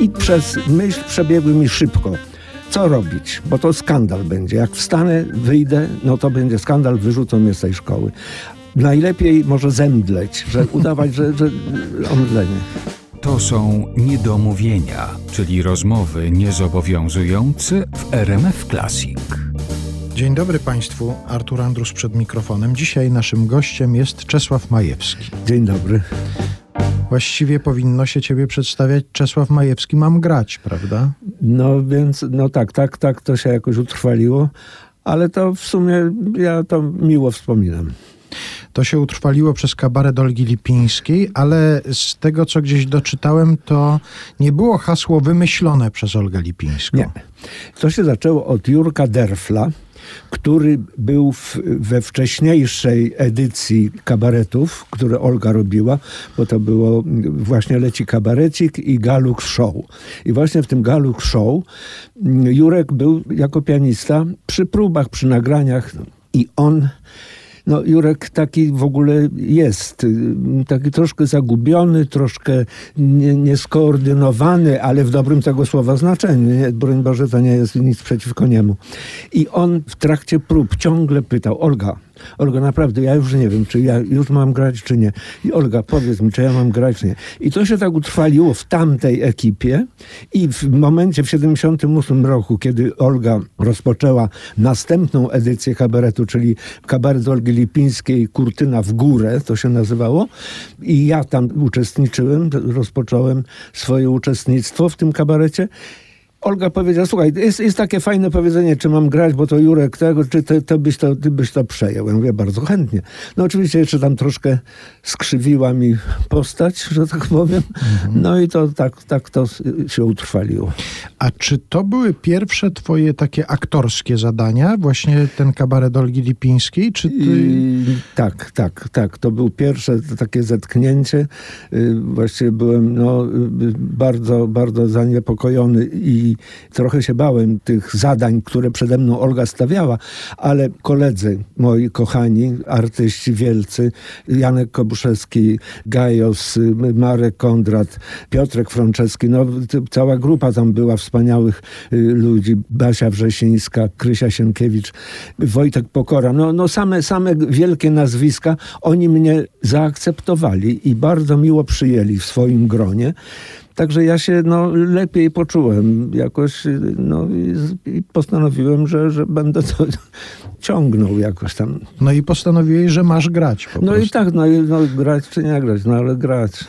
I przez myśl przebiegły mi szybko. Co robić? Bo to skandal będzie. Jak wstanę, wyjdę, no to będzie skandal, wyrzucą mnie z tej szkoły. Najlepiej może zemdleć, że udawać, że, że omdlenie. To są niedomówienia, czyli rozmowy niezobowiązujące w RMF Classic. Dzień dobry Państwu, Artur Andrus przed mikrofonem. Dzisiaj naszym gościem jest Czesław Majewski. Dzień dobry. Właściwie powinno się Ciebie przedstawiać Czesław Majewski, mam grać, prawda? No więc, no tak, tak, tak, to się jakoś utrwaliło, ale to w sumie ja to miło wspominam. To się utrwaliło przez kabaret Olgi Lipińskiej, ale z tego, co gdzieś doczytałem, to nie było hasło wymyślone przez Olgę Lipińską. Nie. To się zaczęło od Jurka Derfla, który był w, we wcześniejszej edycji kabaretów, które Olga robiła, bo to było właśnie Leci Kabarecik i Galuk Show. I właśnie w tym Galuk Show Jurek był jako pianista przy próbach, przy nagraniach i on no Jurek taki w ogóle jest, taki troszkę zagubiony, troszkę nie, nieskoordynowany, ale w dobrym tego słowa znaczeniu. Nie, broń Boże, to nie jest nic przeciwko niemu. I on w trakcie prób ciągle pytał, Olga, Olga, naprawdę, ja już nie wiem, czy ja już mam grać, czy nie. I Olga, powiedz mi, czy ja mam grać, czy nie. I to się tak utrwaliło w tamtej ekipie i w momencie, w 78 roku, kiedy Olga rozpoczęła następną edycję kabaretu, czyli kabaret Olgi Lipińskiej, Kurtyna w górę, to się nazywało, i ja tam uczestniczyłem, rozpocząłem swoje uczestnictwo w tym kabarecie Olga powiedziała, słuchaj, jest, jest takie fajne powiedzenie, czy mam grać, bo to Jurek tego, czy ty, ty, byś, to, ty byś to przejął. Ja mówię, bardzo chętnie. No oczywiście jeszcze tam troszkę skrzywiła mi postać, że tak powiem. Mhm. No i to tak, tak to się utrwaliło. A czy to były pierwsze twoje takie aktorskie zadania? Właśnie ten kabaret Olgi Lipińskiej? Czy ty... I, tak, tak, tak. To było pierwsze takie zetknięcie. Y, właściwie byłem no, y, bardzo, bardzo zaniepokojony i trochę się bałem tych zadań, które przede mną Olga stawiała, ale koledzy moi kochani, artyści wielcy, Janek Kobuszewski, Gajos, Marek Kondrat, Piotrek Franceski, no cała grupa tam była wspaniałych y, ludzi, Basia Wrzesińska, Krysia Sienkiewicz, Wojtek Pokora, no, no same, same wielkie nazwiska, oni mnie zaakceptowali i bardzo miło przyjęli w swoim gronie. Także ja się no, lepiej poczułem jakoś no, i, i postanowiłem, że, że będę to ciągnął jakoś tam. No i postanowiłeś, że masz grać. no prostu. i tak, no, no grać czy nie grać, no ale grać.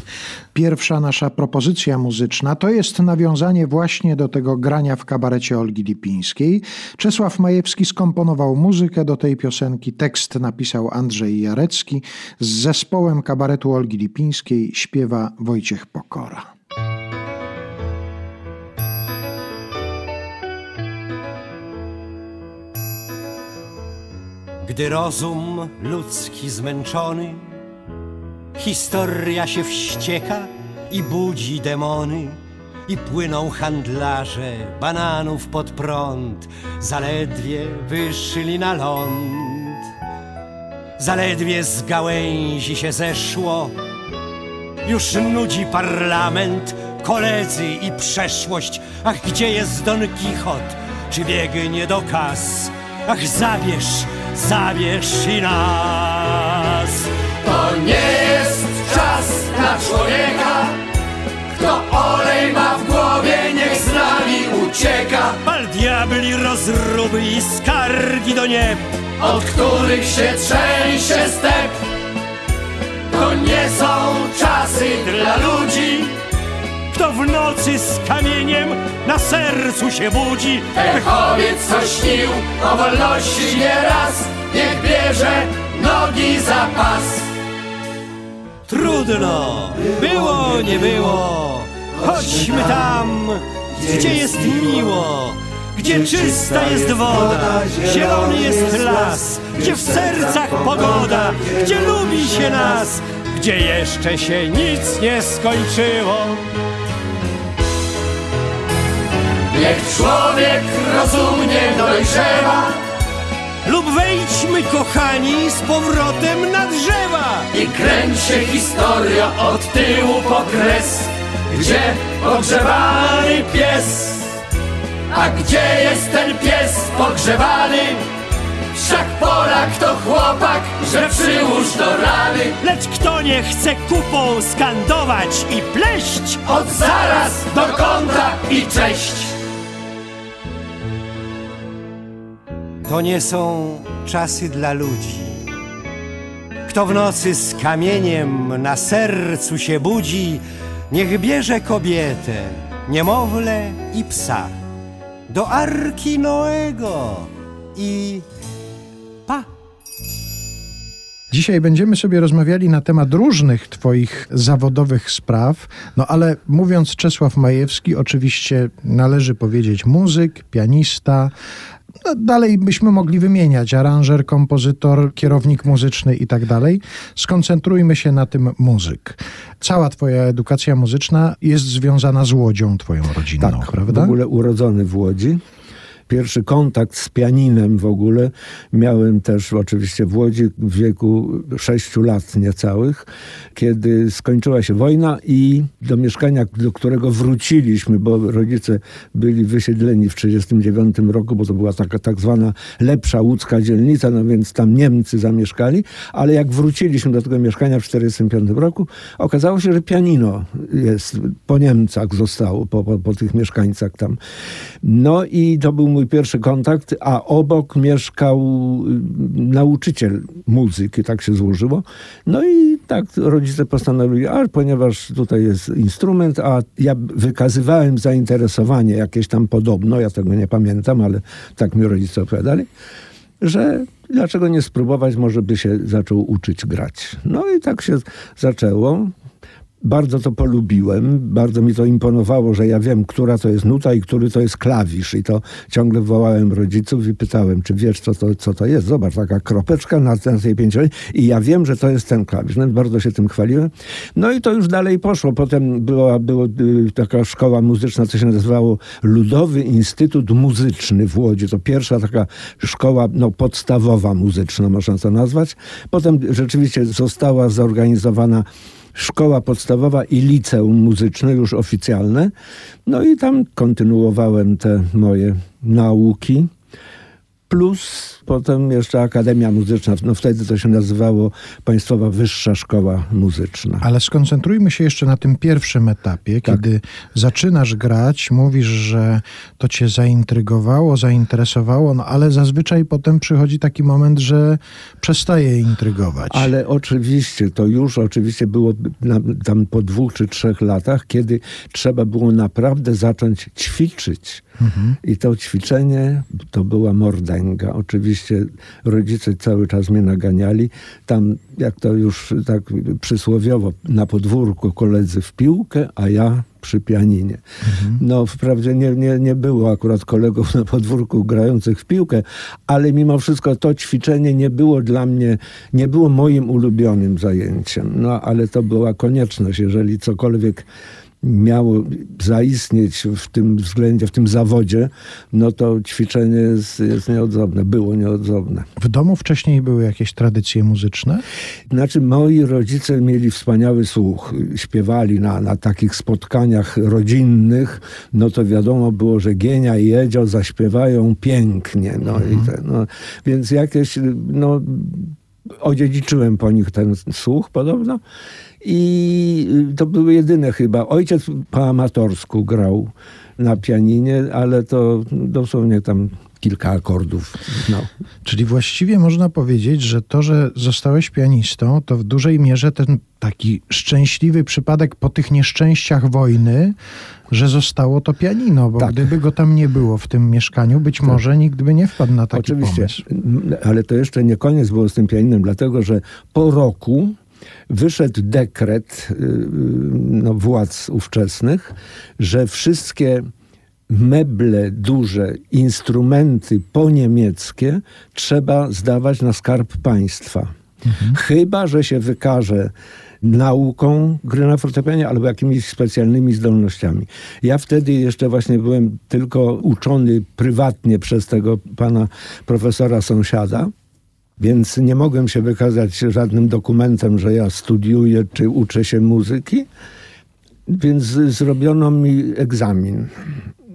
Pierwsza nasza propozycja muzyczna to jest nawiązanie właśnie do tego grania w kabarecie Olgi Lipińskiej. Czesław Majewski skomponował muzykę do tej piosenki, tekst napisał Andrzej Jarecki. Z zespołem kabaretu Olgi Lipińskiej śpiewa Wojciech Pokora. Gdy rozum ludzki zmęczony, historia się wścieka i budzi demony, i płyną handlarze bananów pod prąd, zaledwie wyszli na ląd. Zaledwie z gałęzi się zeszło, już nudzi parlament, koledzy i przeszłość. Ach, gdzie jest Don Kichot? Czy biegnie do kas? Ach, zabierz zabierz i nas. To nie czas na człowieka, kto olej ma w głowie, niech z nami ucieka. Pal diabli rozruby i skargi do nieb, od których się trzęsie step. To nie są czasy dla ludzi, kto w nocy z kamieniem na sercu się budzi. Echowiec co śnił o wolności nieraz, niech bierze nogi za pas. Trudno, było, nie było, chodźmy tam, gdzie jest miło. Gdzie czysta jest woda, zielony jest las, gdzie w sercach pogoda, gdzie lubi się nas, gdzie jeszcze się nic nie skończyło. Niech człowiek rozumnie dojrzewa Lub wejdźmy, kochani, z powrotem na drzewa. I kręć się historia od tyłu po kres. Gdzie pogrzebany pies? A gdzie jest ten pies pogrzebany? Wszak Polak to chłopak, że przyłóż do rany. Lecz kto nie chce kupą skandować i pleść, Od zaraz do kąta i cześć to nie są czasy dla ludzi. Kto w nocy z kamieniem na sercu się budzi, niech bierze kobietę, niemowlę i psa do Arki Noego i pa. Dzisiaj będziemy sobie rozmawiali na temat różnych Twoich zawodowych spraw, no ale mówiąc Czesław Majewski, oczywiście należy powiedzieć muzyk, pianista. No, dalej byśmy mogli wymieniać aranżer, kompozytor, kierownik muzyczny i tak dalej. Skoncentrujmy się na tym muzyk. Cała Twoja edukacja muzyczna jest związana z Łodzią, Twoją rodzinną, Tak, prawda? w ogóle urodzony w Łodzi. Pierwszy kontakt z pianinem w ogóle miałem też oczywiście w Łodzi w wieku 6 lat niecałych, kiedy skończyła się wojna i do mieszkania, do którego wróciliśmy, bo rodzice byli wysiedleni w 1939 roku, bo to była taka tak zwana lepsza łódzka dzielnica, no więc tam Niemcy zamieszkali, ale jak wróciliśmy do tego mieszkania w 1945 roku, okazało się, że pianino jest po Niemcach zostało, po, po, po tych mieszkańcach tam. No i to był mój pierwszy kontakt, a obok mieszkał y, nauczyciel muzyki, tak się złożyło. No i tak rodzice postanowili, a ponieważ tutaj jest instrument, a ja wykazywałem zainteresowanie jakieś tam podobno, ja tego nie pamiętam, ale tak mi rodzice opowiadali, że dlaczego nie spróbować, może by się zaczął uczyć grać. No i tak się zaczęło. Bardzo to polubiłem, bardzo mi to imponowało, że ja wiem, która to jest nuta i który to jest klawisz. I to ciągle wołałem rodziców i pytałem, czy wiesz, co to, co to jest. Zobacz, taka kropeczka na, na tej pięcioletniej. I ja wiem, że to jest ten klawisz. No, bardzo się tym chwaliłem. No i to już dalej poszło. Potem była, była y, taka szkoła muzyczna, co się nazywało Ludowy Instytut Muzyczny w Łodzi. To pierwsza taka szkoła no, podstawowa muzyczna, można to nazwać. Potem rzeczywiście została zorganizowana szkoła podstawowa i liceum muzyczne, już oficjalne. No i tam kontynuowałem te moje nauki. Plus potem jeszcze Akademia Muzyczna, no wtedy to się nazywało Państwowa Wyższa Szkoła Muzyczna. Ale skoncentrujmy się jeszcze na tym pierwszym etapie, Tak. kiedy zaczynasz grać, mówisz, że to cię zaintrygowało, zainteresowało, no ale zazwyczaj potem przychodzi taki moment, że przestaje intrygować. Ale oczywiście, to już oczywiście było tam po dwóch czy trzech latach, kiedy trzeba było naprawdę zacząć ćwiczyć. I to ćwiczenie to była mordęga. Oczywiście rodzice cały czas mnie naganiali. Tam, jak to już tak przysłowiowo, na podwórku koledzy w piłkę, a ja przy pianinie. No wprawdzie nie, nie, nie było akurat kolegów na podwórku grających w piłkę, ale mimo wszystko to ćwiczenie nie było dla mnie, nie było moim ulubionym zajęciem. No ale to była konieczność, jeżeli cokolwiek miało zaistnieć w tym względzie, w tym zawodzie, no to ćwiczenie jest, jest nieodzowne, było nieodzowne. W domu wcześniej były jakieś tradycje muzyczne? Znaczy, moi rodzice mieli wspaniały słuch. Śpiewali na, na takich spotkaniach rodzinnych. No to wiadomo było, że Gienia i Edzio zaśpiewają pięknie. No i te, no, więc jakieś, no, odziedziczyłem po nich ten słuch podobno. I to były jedyne chyba. Ojciec po amatorsku grał na pianinie, ale to dosłownie tam kilka akordów. No. Czyli właściwie można powiedzieć, że to, że zostałeś pianistą, to w dużej mierze ten taki szczęśliwy przypadek po tych nieszczęściach wojny, że zostało to pianino, bo Tak. gdyby go tam nie było w tym mieszkaniu, być może nikt by nie wpadł na taki Oczywiście, pomysł. m, ale to jeszcze nie koniec było z tym pianinem, dlatego że po roku wyszedł dekret y, y, no, władz ówczesnych, że wszystkie meble duże, instrumenty poniemieckie trzeba zdawać na skarb państwa. Chyba, że się wykaże nauką gry na fortepianie albo jakimiś specjalnymi zdolnościami. Ja wtedy jeszcze właśnie byłem tylko uczony prywatnie przez tego pana profesora sąsiada, więc nie mogłem się wykazać żadnym dokumentem, że ja studiuję czy uczę się muzyki. Więc zrobiono mi egzamin.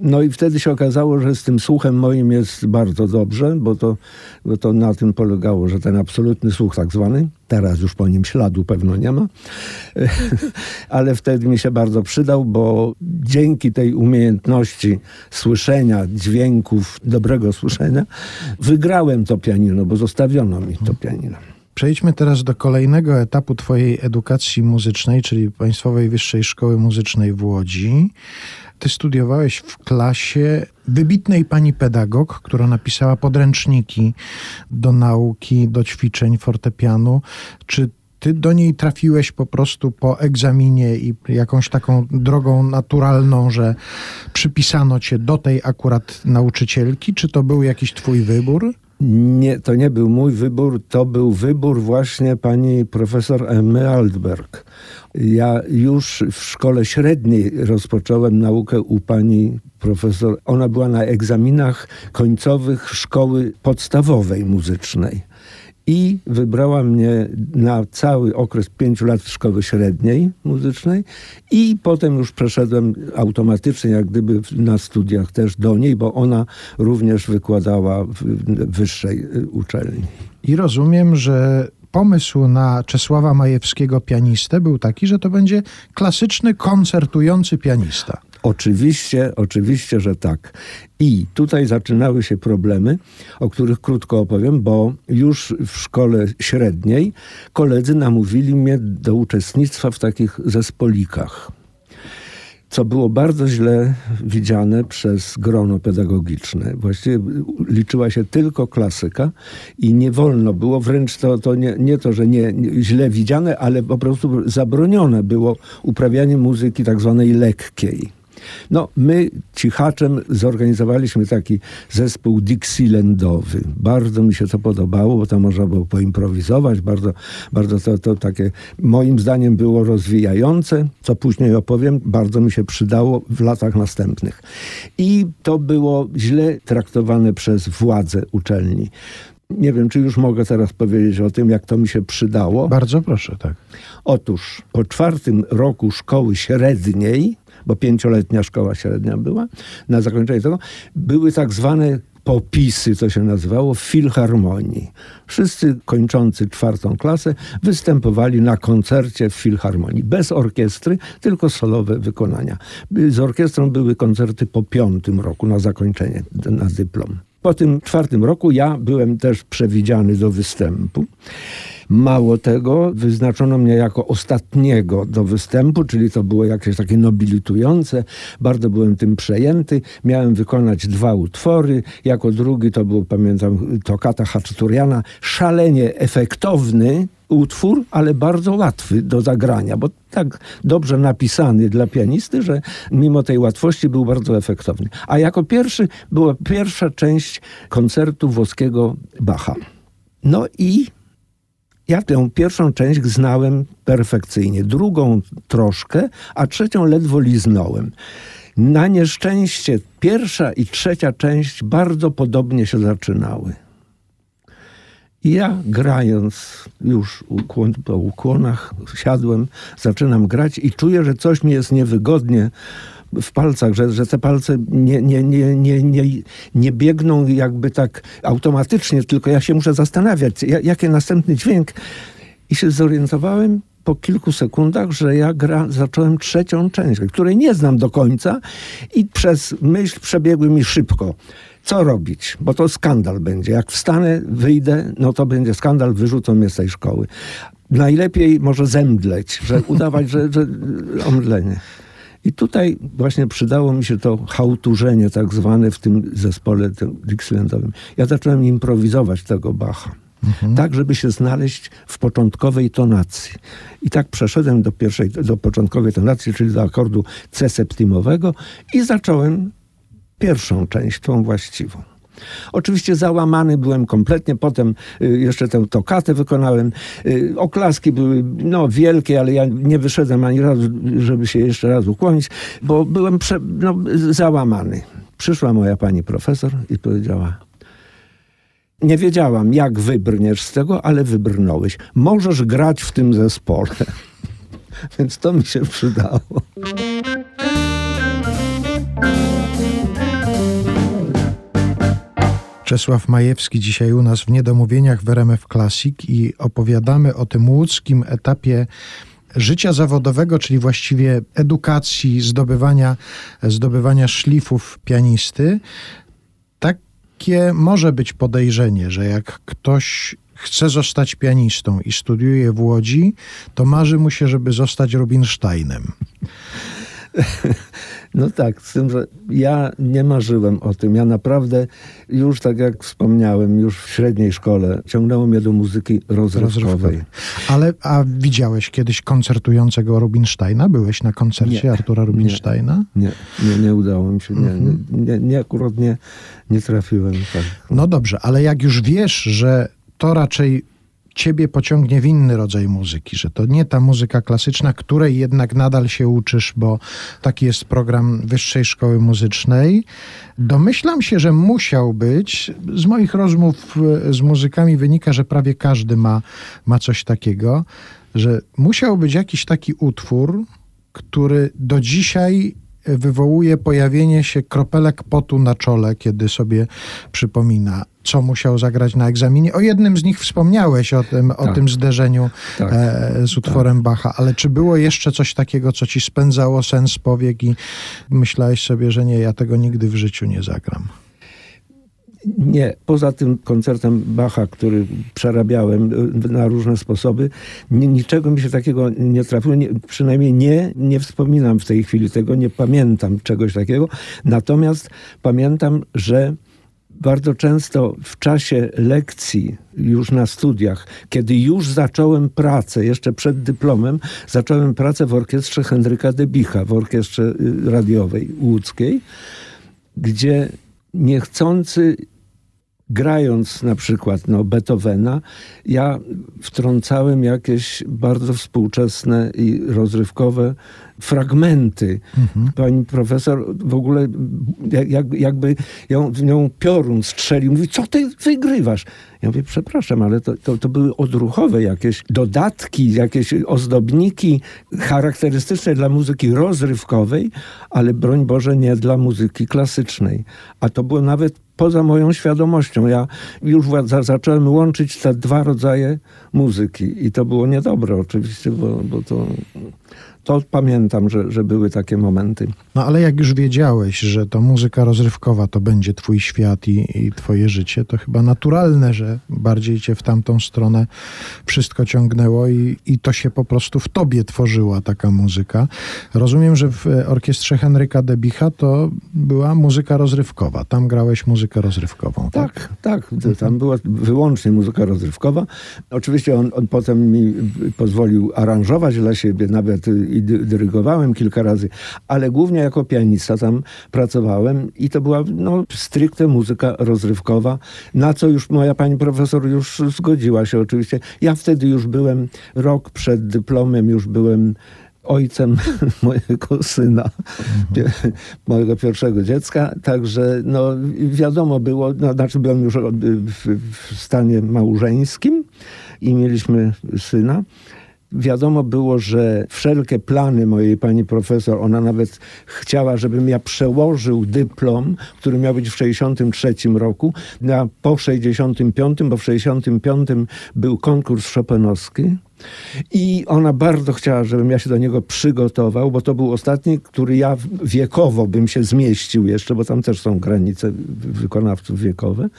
No i wtedy się okazało, że z tym słuchem moim jest bardzo dobrze, bo to, bo to na tym polegało, że ten absolutny słuch tak zwany, teraz już po nim śladu pewno nie ma, ale wtedy mi się bardzo przydał, bo dzięki tej umiejętności słyszenia, dźwięków, dobrego słyszenia, wygrałem to pianino, bo zostawiono mi to pianino. Przejdźmy teraz do kolejnego etapu Twojej edukacji muzycznej, czyli Państwowej Wyższej Szkoły Muzycznej w Łodzi. Ty studiowałeś w klasie wybitnej pani pedagog, która napisała podręczniki do nauki, do ćwiczeń fortepianu. Czy ty do niej trafiłeś po prostu po egzaminie i jakąś taką drogą naturalną, że przypisano cię do tej akurat nauczycielki? Czy to był jakiś twój wybór? Nie, to nie był mój wybór, to był wybór właśnie pani profesor Emmy Altberg. Ja już w szkole średniej rozpocząłem naukę u pani profesor. Ona była na egzaminach końcowych szkoły podstawowej muzycznej. I wybrała mnie na cały okres pięciu lat szkoły średniej muzycznej i potem już przeszedłem automatycznie, jak gdyby na studiach też do niej, bo ona również wykładała w w wyższej y, uczelni. I rozumiem, że pomysł na Czesława Majewskiego pianistę był taki, że to będzie klasyczny, koncertujący pianista. Oczywiście, oczywiście, że tak. I tutaj zaczynały się problemy, o których krótko opowiem, bo już w szkole średniej koledzy namówili mnie do uczestnictwa w takich zespolikach. Co było bardzo źle widziane przez grono pedagogiczne. Właściwie liczyła się tylko klasyka i nie wolno było, wręcz to, to nie, nie to, że nie, nie źle widziane, ale po prostu zabronione było uprawianie muzyki tak zwanej lekkiej. No, my cichaczem zorganizowaliśmy taki zespół Dixielandowy. Bardzo mi się to podobało, bo tam można było poimprowizować. Bardzo, bardzo to, to takie moim zdaniem było rozwijające, co później opowiem. Bardzo mi się przydało w latach następnych. I to było źle traktowane przez władze uczelni. Nie wiem, czy już mogę teraz powiedzieć o tym, jak to mi się przydało. Bardzo proszę, tak. Otóż po czwartym roku szkoły średniej, bo pięcioletnia szkoła średnia była, na zakończenie tego były tak zwane popisy, co się nazywało, w filharmonii. Wszyscy kończący czwartą klasę występowali na koncercie w filharmonii. Bez orkiestry, tylko solowe wykonania. Z orkiestrą były koncerty po piątym roku na zakończenie, na dyplom. Po tym czwartym roku ja byłem też przewidziany do występu. Mało tego, wyznaczono mnie jako ostatniego do występu, czyli to było jakieś takie nobilitujące. Bardzo byłem tym przejęty. Miałem wykonać dwa utwory. Jako drugi to był, pamiętam, Tokata Haczaturiana. Szalenie efektowny utwór, ale bardzo łatwy do zagrania, bo tak dobrze napisany dla pianisty, że mimo tej łatwości był bardzo efektowny. A jako pierwszy była pierwsza część koncertu włoskiego Bacha. No i ja tę pierwszą część znałem perfekcyjnie, drugą troszkę, a trzecią ledwo liznąłem. Na nieszczęście pierwsza i trzecia część bardzo podobnie się zaczynały. Ja grając już ukłon, po ukłonach siadłem, zaczynam grać i czuję, że coś mi jest niewygodnie w palcach, że, że te palce nie, nie, nie, nie, nie, nie biegną jakby tak automatycznie, tylko ja się muszę zastanawiać, ja- jaki następny dźwięk. I się zorientowałem po kilku sekundach, że ja gra, zacząłem trzecią część, której nie znam do końca i przez myśl przebiegły mi szybko. Co robić? Bo to skandal będzie. Jak wstanę, wyjdę, no to będzie skandal, wyrzucą mnie z tej szkoły. Najlepiej może zemdleć, że udawać, że, że omdlenie. I tutaj właśnie przydało mi się to hałturzenie tak zwane w tym zespole tym Dixielandowym. Ja zacząłem improwizować tego Bacha. Tak, żeby się znaleźć w początkowej tonacji. I tak przeszedłem do pierwszej, do początkowej tonacji, czyli do akordu C septimowego i zacząłem pierwszą część, tą właściwą. Oczywiście załamany byłem kompletnie, potem y, jeszcze tę tokatę wykonałem. Y, oklaski były no, wielkie, ale ja nie wyszedłem ani razu, żeby się jeszcze raz ukłonić, bo byłem prze, no, załamany. Przyszła moja pani profesor i powiedziała, nie wiedziałam, jak wybrniesz z tego, ale wybrnąłeś. Możesz grać w tym zespole. Więc to mi się przydało. Czesław Majewski dzisiaj u nas w Niedomówieniach w RMF Classic i opowiadamy o tym łódzkim etapie życia zawodowego, czyli właściwie edukacji, zdobywania, zdobywania szlifów pianisty. Takie może być podejrzenie, że jak ktoś chce zostać pianistą i studiuje w Łodzi, to marzy mu się, żeby zostać Rubinsteinem. No tak, z tym, że ja nie marzyłem o tym. Ja naprawdę już, tak jak wspomniałem, już w średniej szkole ciągnęło mnie do muzyki rozrywkowej. Ale a widziałeś kiedyś koncertującego Rubinsteina? Byłeś na koncercie Nie. Artura Rubinsteina? Nie, nie, nie udało mi się. Nie, nie, nie, nie akurat nie, nie trafiłem. Tak. No dobrze, ale jak już wiesz, że to raczej ciebie pociągnie w inny rodzaj muzyki, że to nie ta muzyka klasyczna, której jednak nadal się uczysz, bo taki jest program Wyższej Szkoły Muzycznej. Domyślam się, że musiał być. Z moich rozmów e, z muzykami wynika, że prawie każdy ma, ma coś takiego, że musiał być jakiś taki utwór, który do dzisiaj wywołuje pojawienie się kropelek potu na czole, kiedy sobie przypomina, co musiał zagrać na egzaminie. O jednym z nich wspomniałeś, o tym, o Tak. tym zderzeniu Tak. e, z utworem Bacha, ale czy było jeszcze coś takiego, co ci spędzało sens powiek i myślałeś sobie, że nie, ja tego nigdy w życiu nie zagram? Nie, poza tym koncertem Bacha, który przerabiałem y, na różne sposoby, ni- niczego mi się takiego nie trafiło. Nie, przynajmniej nie, nie wspominam w tej chwili tego, nie pamiętam czegoś takiego. Natomiast pamiętam, że bardzo często w czasie lekcji, już na studiach, kiedy już zacząłem pracę, jeszcze przed dyplomem, zacząłem pracę w orkiestrze Henryka Debicha, w orkiestrze y, radiowej łódzkiej, gdzie niechcący grając na przykład no, Beethovena, ja wtrącałem jakieś bardzo współczesne i rozrywkowe fragmenty. Pani profesor w ogóle jak, jakby ją, w nią piorun strzelił. Mówi, co ty wygrywasz? Ja mówię, przepraszam, ale to, to, to były odruchowe jakieś dodatki, jakieś ozdobniki charakterystyczne dla muzyki rozrywkowej, ale broń Boże nie dla muzyki klasycznej. A to było nawet poza moją świadomością. Ja już zacząłem łączyć te dwa rodzaje muzyki i to było niedobre oczywiście, bo, bo to, to pamiętam, że, że były takie momenty. No ale jak już wiedziałeś, że to muzyka rozrywkowa to będzie twój świat i, i twoje życie, to chyba naturalne, że bardziej cię w tamtą stronę wszystko ciągnęło i, i to się po prostu w tobie tworzyła taka muzyka. Rozumiem, że w orkiestrze Henryka Debicha to była muzyka rozrywkowa. Tam grałeś muzykę rozrywkową, tak? Tak, tak. Tam była wyłącznie muzyka rozrywkowa. Oczywiście on, on potem mi pozwolił aranżować dla siebie, nawet i dy- dyrygowałem kilka razy, ale głównie jako pianista tam pracowałem i to była no, stricte muzyka rozrywkowa, na co już moja pani profesor już zgodziła się oczywiście. Ja wtedy już byłem, rok przed dyplomem już byłem ojcem mojego syna, pie- mojego pierwszego dziecka, także no wiadomo było, no, znaczy byłem już w, w stanie małżeńskim i mieliśmy syna. Wiadomo było, że wszelkie plany mojej pani profesor, ona nawet chciała, żebym ja przełożył dyplom, który miał być w 63 roku, na po 65, bo w 65 był konkurs szopenowski. I ona bardzo chciała, żebym ja się do niego przygotował, bo to był ostatni, który ja wiekowo bym się zmieścił jeszcze, bo tam też są granice wykonawców wiekowe.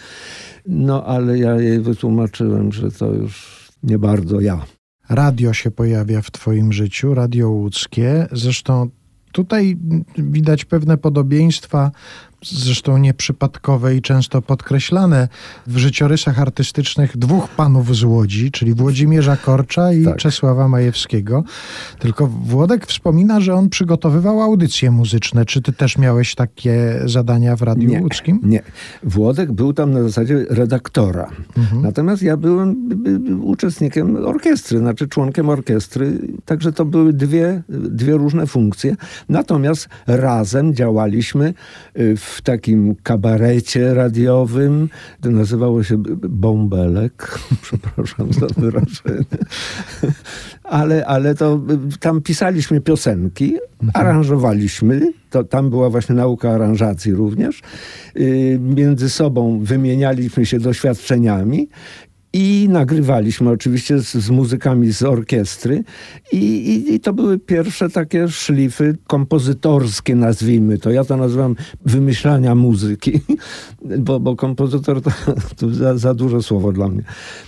No ale ja jej wytłumaczyłem, że to już nie bardzo ja. Radio się pojawia w Twoim życiu, radio łódzkie. Zresztą tutaj widać pewne podobieństwa, zresztą nieprzypadkowe i często podkreślane w życiorysach artystycznych dwóch panów z Łodzi, czyli Włodzimierza Korcza i Tak. Czesława Majewskiego. Tylko Włodek wspomina, że on przygotowywał audycje muzyczne. Czy ty też miałeś takie zadania w Radiu Nie, Łódzkim? Nie. Włodek był tam na zasadzie redaktora. Natomiast ja byłem uczestnikiem orkiestry, znaczy członkiem orkiestry. Także to były dwie, dwie różne funkcje. Natomiast razem działaliśmy y, w w takim kabarecie radiowym. To nazywało się Bąbelek. Przepraszam za wyrażenie. ale, ale to tam pisaliśmy piosenki, aranżowaliśmy. To, tam była właśnie nauka aranżacji również. Y, między sobą wymienialiśmy się doświadczeniami i nagrywaliśmy oczywiście z, z muzykami z orkiestry I, i, i, to były pierwsze takie szlify kompozytorskie, nazwijmy to. Ja to nazywam wymyślania muzyki, bo, bo kompozytor to, to za, za duże słowo dla mnie.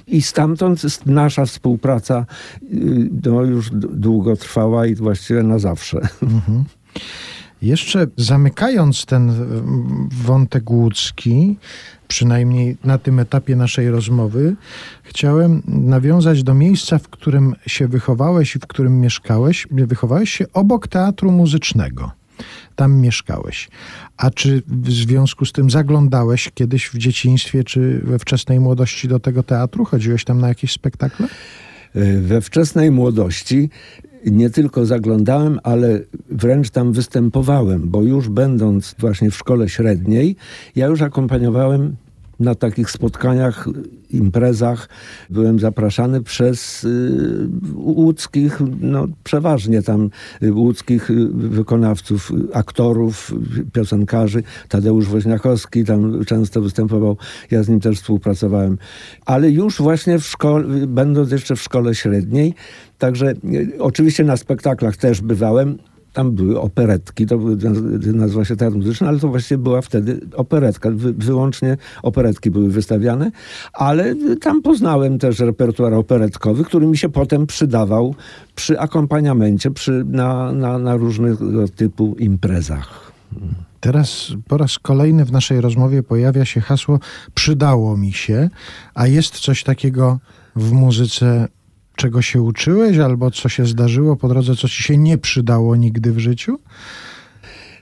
I stamtąd nasza współpraca y, no, już długo trwała i właściwie na zawsze. Mhm. Jeszcze zamykając ten wątek łódzki, przynajmniej na tym etapie naszej rozmowy, chciałem nawiązać do miejsca, w którym się wychowałeś i w którym mieszkałeś. Wychowałeś się obok teatru muzycznego. Tam mieszkałeś. A czy w związku z tym zaglądałeś kiedyś w dzieciństwie czy we wczesnej młodości do tego teatru? Chodziłeś tam na jakieś spektakle? We wczesnej młodości nie tylko zaglądałem, ale wręcz tam występowałem, bo już będąc właśnie w szkole średniej, ja już akompaniowałem na takich spotkaniach, imprezach byłem zapraszany przez y, łódzkich, no przeważnie tam y, łódzkich y, wykonawców, aktorów, piosenkarzy. Tadeusz Woźniakowski tam często występował, ja z nim też współpracowałem. Ale już właśnie w szkole, będąc jeszcze w szkole średniej, Także oczywiście na spektaklach też bywałem, tam były operetki, to nazywa się teatr muzyczny, ale to właściwie była wtedy operetka. Wy, wyłącznie operetki były wystawiane, ale tam poznałem też repertuar operetkowy, który mi się potem przydawał przy akompaniamencie, przy, na, na, na różnego typu imprezach. Teraz po raz kolejny w naszej rozmowie pojawia się hasło przydało mi się, a jest coś takiego w muzyce czego się uczyłeś, albo co się zdarzyło po drodze, co ci się nie przydało nigdy w życiu?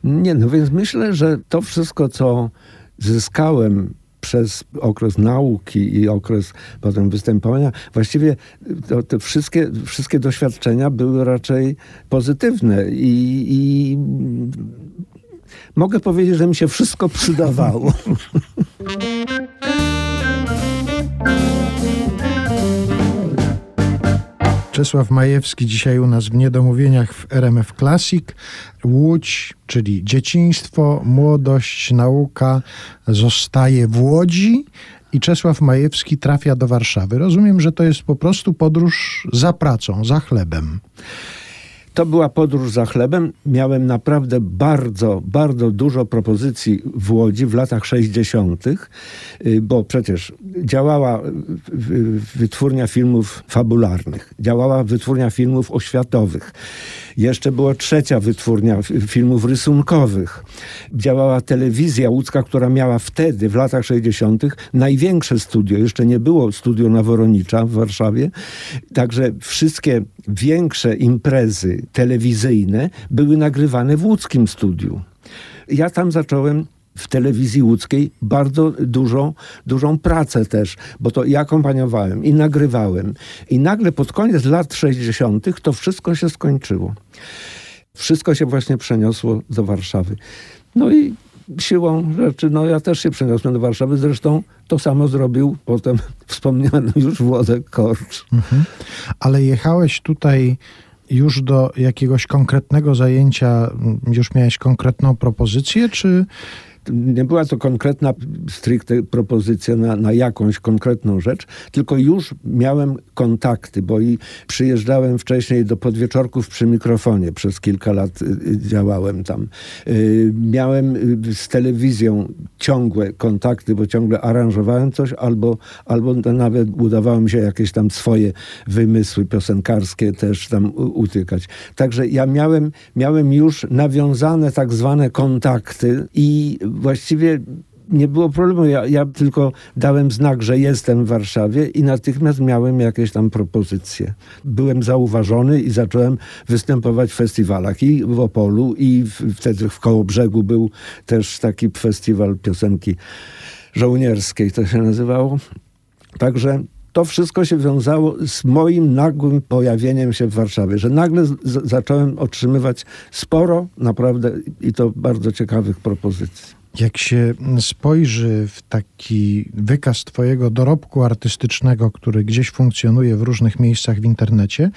Nie, no więc myślę, że to wszystko, co zyskałem przez okres nauki i okres potem występowania, właściwie to, te wszystkie, wszystkie doświadczenia były raczej pozytywne i, i mogę powiedzieć, że mi się wszystko przydawało. Czesław Majewski dzisiaj u nas w Niedomówieniach w RMF Classic. Łódź, czyli dzieciństwo, młodość, nauka zostaje w Łodzi i Czesław Majewski trafia do Warszawy. Rozumiem, że to jest po prostu podróż za pracą, za chlebem. To była podróż za chlebem. Miałem naprawdę bardzo, bardzo dużo propozycji w Łodzi w latach 60., y, bo przecież działała wytwórnia filmów fabularnych, działała wytwórnia filmów oświatowych. Jeszcze była trzecia wytwórnia filmów rysunkowych. Działała telewizja łódzka, która miała wtedy, w latach 60., największe studio. Jeszcze nie było studio Naworonicza w Warszawie. Także wszystkie większe imprezy telewizyjne były nagrywane w łódzkim studiu. Ja tam zacząłem w telewizji łódzkiej bardzo dużą, dużą pracę też, bo to i akompaniowałem, i nagrywałem. I nagle pod koniec lat 60. to wszystko się skończyło. Wszystko się właśnie przeniosło do Warszawy. No i siłą rzeczy, no ja też się przeniosłem do Warszawy, zresztą to samo zrobił potem wspomniany już Włodek Korcz. Mhm. Ale jechałeś tutaj już do jakiegoś konkretnego zajęcia, już miałeś konkretną propozycję, czy nie była to konkretna stricte propozycja na, na jakąś konkretną rzecz, tylko już miałem kontakty, bo i przyjeżdżałem wcześniej do podwieczorków przy mikrofonie, przez kilka lat y, y, działałem tam. Y, miałem z telewizją ciągłe kontakty, bo ciągle aranżowałem coś, albo, albo nawet udawało mi się jakieś tam swoje wymysły piosenkarskie też tam utykać. Także ja miałem, miałem już nawiązane tak zwane kontakty i właściwie nie było problemu. Ja, ja, tylko dałem znak, że jestem w Warszawie i natychmiast miałem jakieś tam propozycje. Byłem zauważony i zacząłem występować w festiwalach i w Opolu i wtedy w Kołobrzegu był też taki festiwal piosenki żołnierskiej, to się nazywało. Także to wszystko się wiązało z moim nagłym pojawieniem się w Warszawie, że nagle zacząłem otrzymywać sporo naprawdę i to bardzo ciekawych propozycji. Jak się spojrzy w taki wykaz Twojego dorobku artystycznego, który gdzieś funkcjonuje w różnych miejscach w internecie,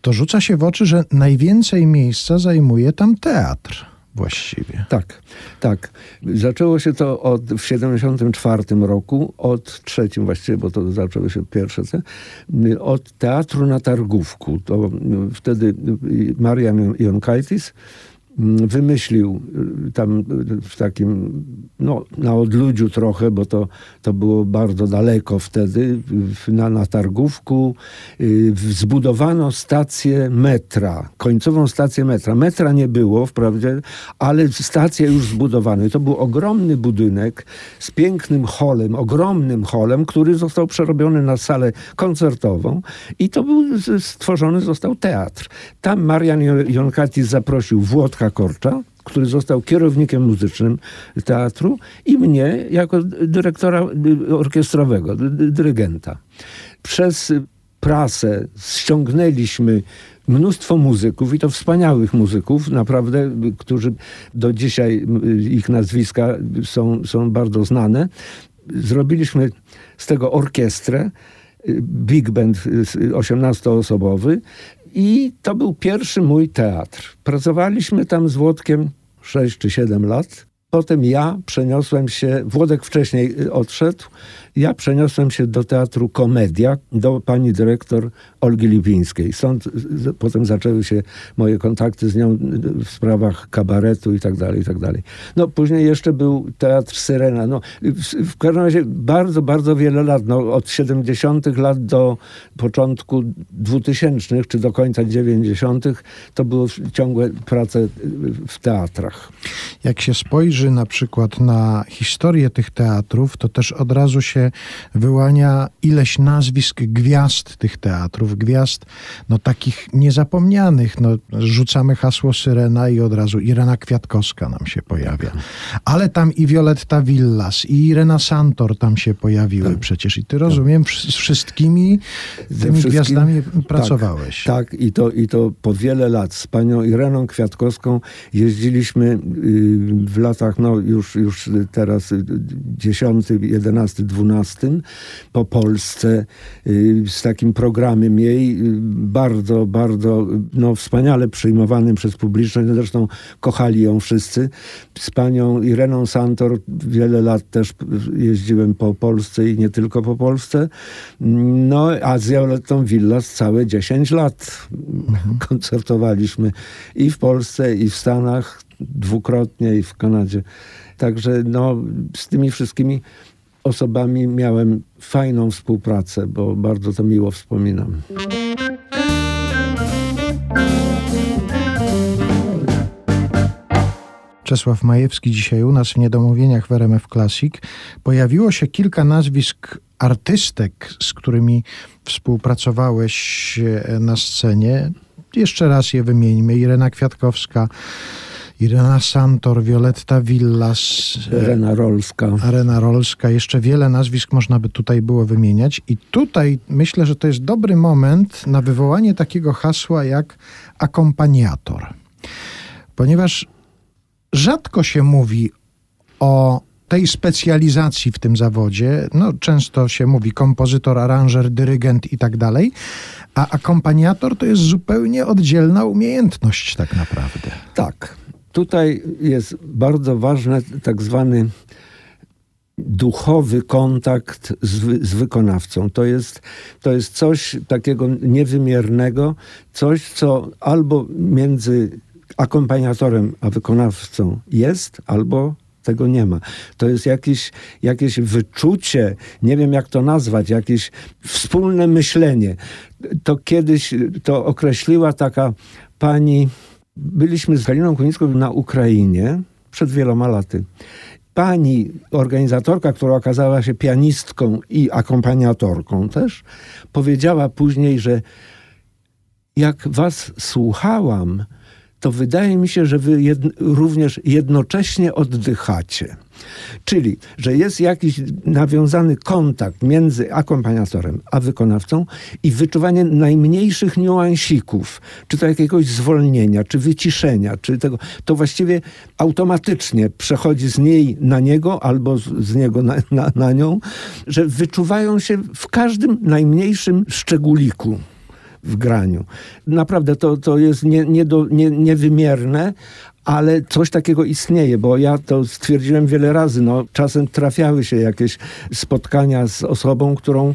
to rzuca się w oczy, że najwięcej miejsca zajmuje tam teatr właściwie. Tak, tak. Zaczęło się to od, w 74 roku, od trzecim właściwie, bo to zaczęły się pierwsze, od teatru na Targówku. To wtedy Marian Jonkaitis Mm, wymyślił y, tam y, w takim, no, na odludziu trochę, bo to, to było bardzo daleko wtedy, na, na Targówku, y, zbudowano stację metra, końcową stację metra. Metra nie było wprawdzie, ale stację już zbudowano. I to był ogromny budynek z pięknym holem, ogromnym holem, który został przerobiony na salę koncertową i to był stworzony został teatr. Tam Marian Jonkatis zaprosił Włodka Korcza, który został kierownikiem muzycznym teatru i mnie jako dyrektora orkiestrowego, dyrygenta. Przez prasę ściągnęliśmy mnóstwo muzyków i to wspaniałych muzyków, naprawdę, którzy do dzisiaj ich nazwiska są, są bardzo znane. Zrobiliśmy z tego orkiestrę, big band 18-osobowy i to był pierwszy mój teatr. Pracowaliśmy tam z Włodkiem 6 czy 7 lat. Potem ja przeniosłem się, Włodek wcześniej odszedł, ja przeniosłem się do teatru Komedia, do pani dyrektor Olgi Lipińskiej. Stąd potem zaczęły się moje kontakty z nią w sprawach kabaretu i tak dalej, i tak dalej. No później jeszcze był teatr Syrena. No, w, w każdym razie bardzo, bardzo wiele lat, no, od 70 lat do początku 2000 czy do końca 90 to były ciągłe prace w teatrach. Jak się spojrzy na przykład na historię tych teatrów, to też od razu się wyłania ileś nazwisk gwiazd tych teatrów, gwiazd no takich niezapomnianych. No, rzucamy hasło Syrena i od razu Irena Kwiatkowska nam się pojawia. Ale tam i Violetta Villas, i Irena Santor tam się pojawiły tak. przecież. I ty rozumiem, z wszystkimi tymi gwiazdami pracowałeś. Tak, tak, I, to, i to po wiele lat z panią Ireną Kwiatkowską jeździliśmy y, w latach, no już, już teraz 10, 11, 12 po Polsce y, z takim programem jej, y, bardzo, bardzo no, wspaniale przyjmowanym przez publiczność. Zresztą kochali ją wszyscy. Z panią Ireną Santor wiele lat też jeździłem po Polsce i nie tylko po Polsce. No, a z Violettą Villas całe 10 lat mhm. koncertowaliśmy i w Polsce, i w Stanach, dwukrotnie, i w Kanadzie. Także no, z tymi wszystkimi osobami miałem fajną współpracę, bo bardzo to miło wspominam. Czesław Majewski dzisiaj u nas w Niedomówieniach w RMF Classic. Pojawiło się kilka nazwisk artystek, z którymi współpracowałeś e, na scenie. Jeszcze raz je wymieńmy. Irena Kwiatkowska, Irena Santor, Violetta Villas, Arena Rolska. Arena Rolska, jeszcze wiele nazwisk można by tutaj było wymieniać. I tutaj myślę, że to jest dobry moment na wywołanie takiego hasła jak akompaniator. Ponieważ rzadko się mówi o tej specjalizacji w tym zawodzie, no często się mówi kompozytor, aranżer, dyrygent i tak dalej, a akompaniator to jest zupełnie oddzielna umiejętność tak naprawdę. Tak tutaj jest bardzo ważny tak zwany duchowy kontakt z, z, wykonawcą. To jest, to jest coś takiego niewymiernego, coś, co albo między akompaniatorem a wykonawcą jest, albo tego nie ma. To jest jakieś, jakieś wyczucie, nie wiem jak to nazwać, jakieś wspólne myślenie. To kiedyś to określiła taka pani Byliśmy z Haliną Kunicką na Ukrainie przed wieloma laty. Pani organizatorka, która okazała się pianistką i akompaniatorką też, powiedziała później, że jak was słuchałam, to wydaje mi się, że wy również jednocześnie oddychacie. Czyli, że jest jakiś nawiązany kontakt między akompaniatorem a wykonawcą i wyczuwanie najmniejszych niuansików, czy to jakiegoś zwolnienia, czy wyciszenia, czy tego, to właściwie automatycznie przechodzi z niej na niego albo z, niego na, na, na nią, że wyczuwają się w każdym najmniejszym szczególiku w graniu. Naprawdę to, to jest nie, nie do, nie, niewymierne, ale coś takiego istnieje, bo ja to stwierdziłem wiele razy. No, czasem trafiały się jakieś spotkania z osobą, którą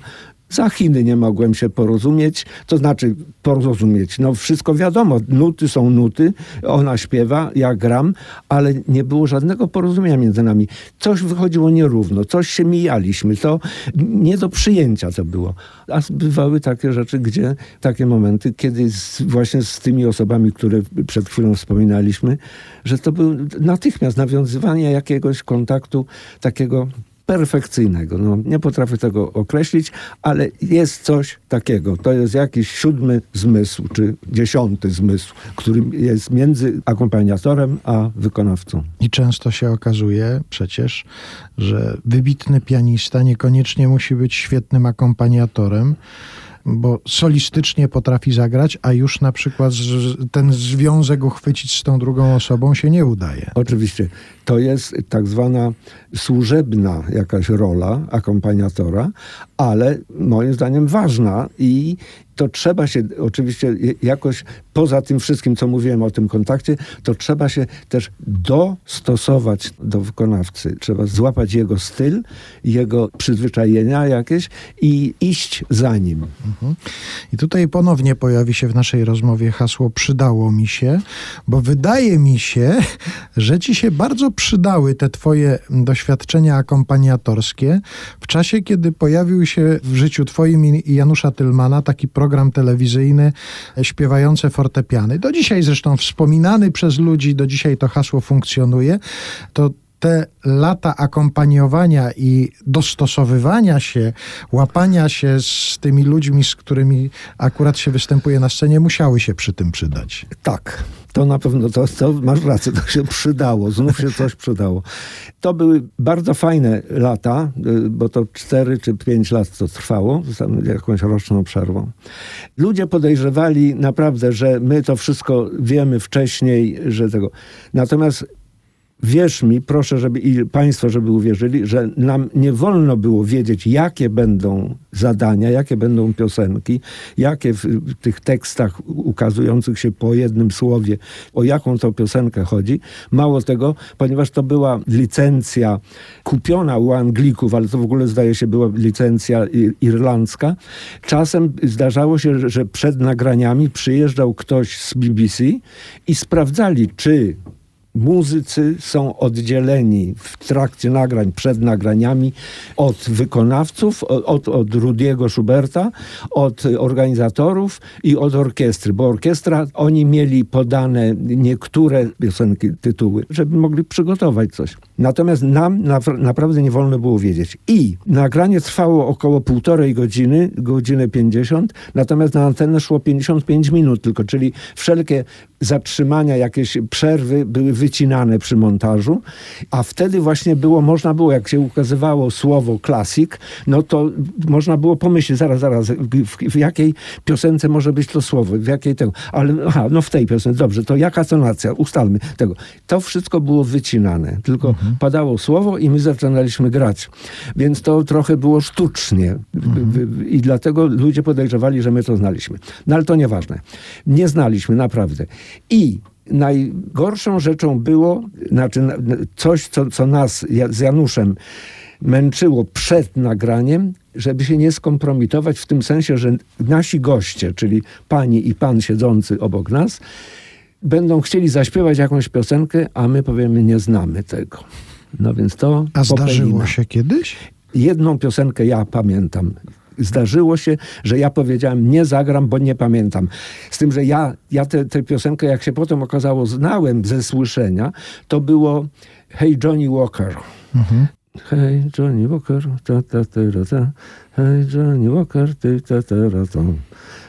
za Chiny nie mogłem się porozumieć, to znaczy porozumieć. No wszystko wiadomo, nuty są nuty, ona śpiewa, ja gram, ale nie było żadnego porozumienia między nami. Coś wychodziło nierówno, coś się mijaliśmy, to nie do przyjęcia to było. A bywały takie rzeczy, gdzie takie momenty, kiedy z, właśnie z tymi osobami, które przed chwilą wspominaliśmy, że to był natychmiast nawiązywanie jakiegoś kontaktu takiego perfekcyjnego. No, nie potrafię tego określić, ale jest coś takiego. To jest jakiś siódmy zmysł, czy dziesiąty zmysł, który jest między akompaniatorem a wykonawcą. I często się okazuje przecież, że wybitny pianista niekoniecznie musi być świetnym akompaniatorem, bo solistycznie potrafi zagrać, a już na przykład ten związek uchwycić z tą drugą osobą się nie udaje. Oczywiście. To jest tak zwana służebna jakaś rola akompaniatora, ale moim zdaniem ważna i to trzeba się oczywiście jakoś, poza tym wszystkim, co mówiłem o tym kontakcie, to trzeba się też dostosować do wykonawcy. Trzeba złapać jego styl, jego przyzwyczajenia jakieś i iść za nim. Mhm. I tutaj ponownie pojawi się w naszej rozmowie hasło przydało mi się, bo wydaje mi się, że ci się bardzo przydały te twoje doświadczenia akompaniatorskie w czasie, kiedy pojawił się w życiu twoim i Janusza Tylmana taki program telewizyjny śpiewające fortepiany. Do dzisiaj zresztą wspominany przez ludzi, do dzisiaj to hasło funkcjonuje. To te lata akompaniowania i dostosowywania się, łapania się z tymi ludźmi, z którymi akurat się występuje na scenie, musiały się przy tym przydać. Tak. To na pewno, to, to masz rację, to się przydało, znów się coś przydało. To były bardzo fajne lata, y, bo to cztery czy pięć lat to trwało, z jakąś roczną przerwą. Ludzie podejrzewali naprawdę, że my to wszystko wiemy wcześniej, że tego. Natomiast wierz mi, proszę, żeby i Państwo, żeby uwierzyli, że nam nie wolno było wiedzieć, jakie będą zadania, jakie będą piosenki, jakie w tych tekstach ukazujących się po jednym słowie, o jaką to piosenkę chodzi. Mało tego, ponieważ to była licencja kupiona u Anglików, ale to w ogóle zdaje się była licencja irlandzka. Czasem zdarzało się, że przed nagraniami przyjeżdżał ktoś z BBC i sprawdzali, czy muzycy są oddzieleni w trakcie nagrań, przed nagraniami od wykonawców, od, od Rudiego Schuberta, od organizatorów i od orkiestry, bo orkiestra, oni mieli podane niektóre piosenki, tytuły, żeby mogli przygotować coś. Natomiast nam na, naprawdę nie wolno było wiedzieć. I nagranie trwało około półtorej godziny, godzinę 50, natomiast na antenę szło 55 minut tylko, czyli wszelkie zatrzymania, jakieś przerwy były wycinane przy montażu, a wtedy właśnie było, można było, jak się ukazywało słowo klasik, no to można było pomyśleć, zaraz, zaraz, w, w jakiej piosence może być to słowo, w jakiej tego, ale aha, no w tej piosence, dobrze, to jaka tonacja, ustalmy tego. To wszystko było wycinane, tylko mhm. padało słowo i my zaczynaliśmy grać. Więc to trochę było sztucznie mhm. i dlatego ludzie podejrzewali, że my to znaliśmy. No ale to nieważne. Nie znaliśmy, naprawdę. I najgorszą rzeczą było, znaczy coś, co, co nas z Januszem męczyło przed nagraniem, żeby się nie skompromitować w tym sensie, że nasi goście, czyli pani i pan siedzący obok nas, będą chcieli zaśpiewać jakąś piosenkę, a my powiemy, nie znamy tego. No więc to. A zdarzyło się kiedyś? Jedną piosenkę ja pamiętam zdarzyło się, że ja powiedziałem, nie zagram, bo nie pamiętam. Z tym, że ja, ja tę piosenkę, jak się potem okazało, znałem ze słyszenia, to było Hey Johnny Walker. Mhm. Hey Johnny Walker, ta, ta, ta, ta, Hey Johnny Walker, ty, ta, ta, ta, ta.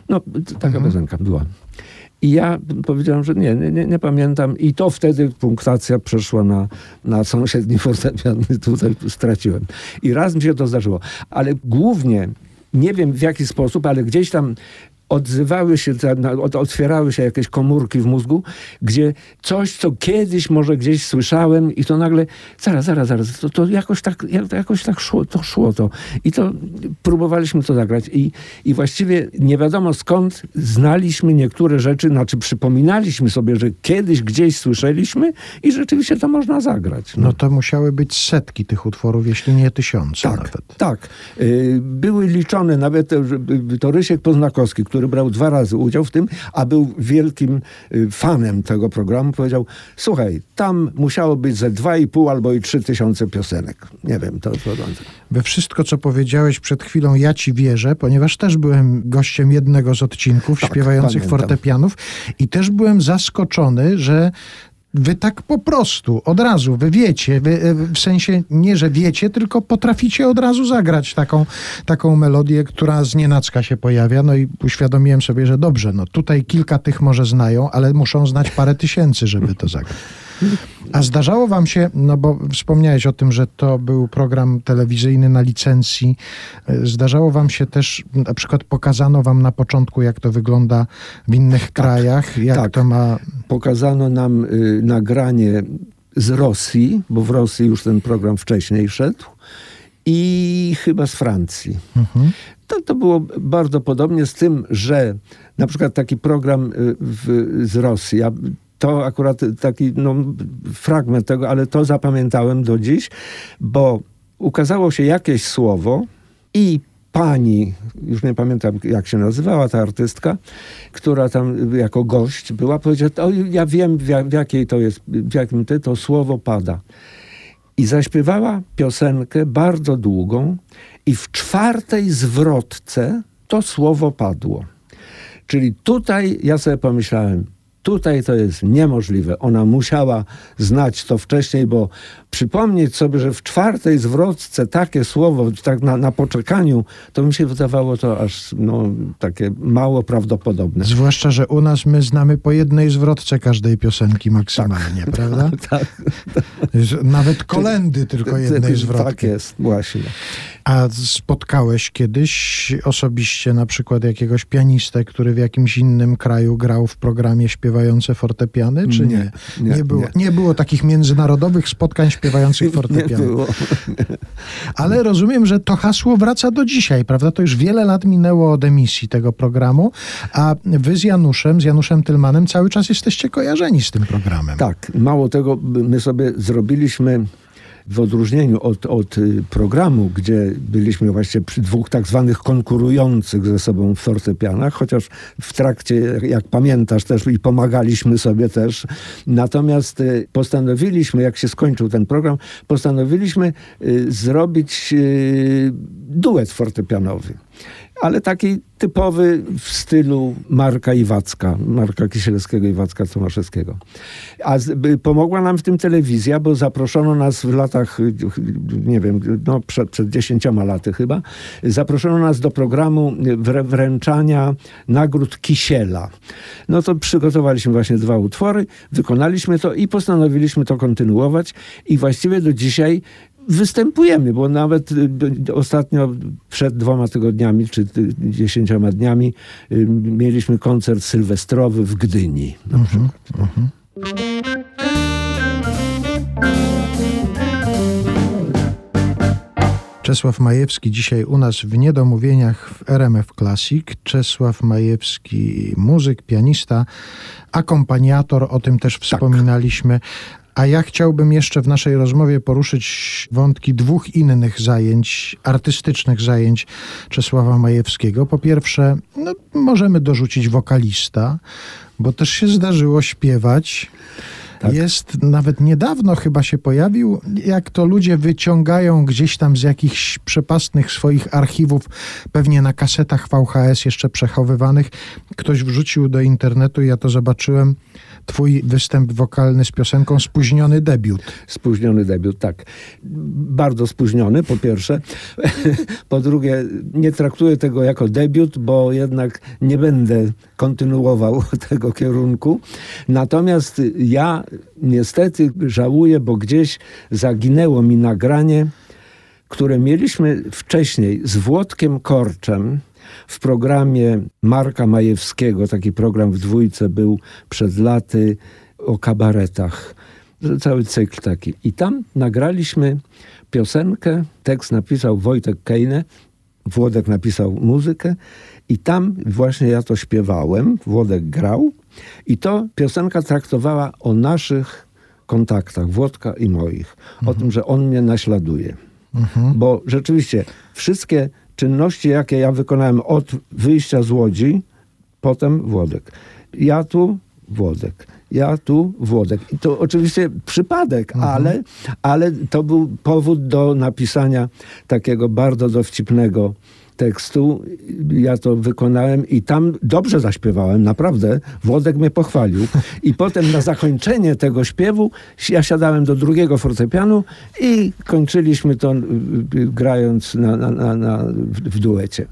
No, taka mhm. piosenka była. I ja powiedziałem, że nie, nie, nie pamiętam. I to wtedy punktacja przeszła na, na sąsiedni fortepian. Tutaj straciłem. I raz mi się to zdarzyło. Ale głównie nie wiem w jaki sposób, ale gdzieś tam odzywały się, otwierały się jakieś komórki w mózgu, gdzie coś, co kiedyś może gdzieś słyszałem i to nagle, zaraz, zaraz, zaraz, to, to jakoś, tak, jakoś tak szło to, szło to. I to próbowaliśmy to zagrać i, i właściwie nie wiadomo skąd znaliśmy niektóre rzeczy, znaczy przypominaliśmy sobie, że kiedyś gdzieś słyszeliśmy i rzeczywiście to można zagrać. No, no to musiały być setki tych utworów, jeśli nie tysiące tak, nawet. Tak, y, były liczone nawet, to Rysiek Poznakowski, który brał dwa razy udział w tym, a był wielkim y, fanem tego programu, powiedział, słuchaj, tam musiało być ze dwa i pół albo i trzy tysiące piosenek. Nie wiem, to co We wszystko, co powiedziałeś przed chwilą, ja ci wierzę, ponieważ też byłem gościem jednego z odcinków tak, śpiewających pamiętam. fortepianów i też byłem zaskoczony, że Wy tak po prostu, od razu, wy wiecie, wy, e, w sensie nie, że wiecie, tylko potraficie od razu zagrać taką, taką melodię, która z nienacka się pojawia. No i uświadomiłem sobie, że dobrze, no tutaj kilka tych może znają, ale muszą znać parę tysięcy, żeby to zagrać. A zdarzało wam się, no bo wspomniałeś o tym, że to był program telewizyjny na licencji, e, zdarzało wam się też, na przykład pokazano wam na początku, jak to wygląda w innych tak, krajach, jak tak. to ma... Pokazano nam y, nagranie z Rosji, bo w Rosji już ten program wcześniej szedł, i chyba z Francji. Mhm. To, to było bardzo podobnie z tym, że na przykład taki program y, w, z Rosji, ja to akurat taki no, fragment tego, ale to zapamiętałem do dziś, bo ukazało się jakieś słowo i pani, już nie pamiętam jak się nazywała ta artystka, która tam jako gość była, powiedziała, o, ja wiem w, jakiej to jest, w jakim te to słowo pada. I zaśpiewała piosenkę bardzo długą i w czwartej zwrotce to słowo padło. Czyli tutaj ja sobie pomyślałem, Tutaj to jest niemożliwe. Ona musiała znać to wcześniej, bo przypomnieć sobie, że w czwartej zwrotce takie słowo, tak na, na poczekaniu, to mi się wydawało to aż no, takie mało prawdopodobne. Zwłaszcza, że u nas my znamy po jednej zwrotce każdej piosenki maksymalnie, tak. prawda? tak, tak. Nawet kolendy tylko jednej zwrotki. Tak jest, właśnie. A spotkałeś kiedyś osobiście na przykład jakiegoś pianistę, który w jakimś innym kraju grał w programie śpiewające fortepiany, czy nie? Nie, nie, nie było, nie. nie było takich międzynarodowych spotkań śpiewających było. Ale rozumiem, że to hasło wraca do dzisiaj, prawda? To już wiele lat minęło od emisji tego programu, a wy z Januszem, z Januszem Tylmanem cały czas jesteście kojarzeni z tym programem. Tak, mało tego, my sobie zrobiliśmy w odróżnieniu od, od y, programu, gdzie byliśmy właśnie przy dwóch tak zwanych konkurujących ze sobą fortepianach, chociaż w trakcie, jak pamiętasz też i pomagaliśmy sobie też. Natomiast y, postanowiliśmy, jak się skończył ten program, postanowiliśmy y, zrobić duet fortepianowy ale taki typowy w stylu Marka Iwacka, Marka Kisielskiego i Wacka Tomaszewskiego. A z, pomogła nam w tym telewizja, bo zaproszono nas w latach, nie wiem, no przed, przed dziesięcioma laty chyba, zaproszono nas do programu wręczania nagród Kisiela. No to przygotowaliśmy właśnie dwa utwory, wykonaliśmy to i postanowiliśmy to kontynuować i właściwie do dzisiaj występujemy, bo nawet y, ostatnio przed dwoma tygodniami czy dziesięcioma dniami y, mieliśmy koncert sylwestrowy w Gdyni na uh -huh, uh -huh. Czesław Majewski dzisiaj u nas w Niedomówieniach w RMF Classic. Czesław Majewski, muzyk, pianista, akompaniator, o tym też tak. A ja chciałbym jeszcze w naszej rozmowie poruszyć wątki dwóch innych zajęć, artystycznych zajęć Czesława Majewskiego. Po pierwsze, no, możemy dorzucić wokalista, bo też się zdarzyło śpiewać. Tak. Jest nawet niedawno chyba się pojawił, jak to ludzie wyciągają gdzieś tam z jakichś przepastnych swoich archiwów, pewnie na kasetach VHS jeszcze przechowywanych, ktoś wrzucił do internetu i ja to zobaczyłem, twój występ wokalny z piosenką Spóźniony debiut. Spóźniony debiut, tak. Bardzo spóźniony, po pierwsze. po drugie, nie traktuję tego jako debiut, bo jednak nie będę kontynuował tego kierunku. Natomiast ja niestety żałuję, bo gdzieś zaginęło mi nagranie, które mieliśmy wcześniej z Włodkiem Korczem w programie Marka Majewskiego. Taki program w dwójce był przed laty o kabaretach. Cały cykl taki. I tam nagraliśmy piosenkę, tekst napisał Wojtek Kejne, Włodek napisał muzykę i tam właśnie ja to śpiewałem, Włodek grał i to piosenka traktowała o naszych kontaktach, Włodka i moich. O tym, że on mnie naśladuje. Bo rzeczywiście wszystkie czynności, jakie ja wykonałem od wyjścia z Łodzi, potem Włodek. Ja tu, Włodek. Ja tu, Włodek. I to oczywiście przypadek, ale, ale to był powód do napisania takiego bardzo dowcipnego tekstu. Ja to wykonałem i tam dobrze zaśpiewałem, naprawdę. Włodek mnie pochwalił. I potem na zakończenie tego śpiewu ja siadałem do drugiego fortepianu i kończyliśmy to y, y, grając na, na, na, w duecie.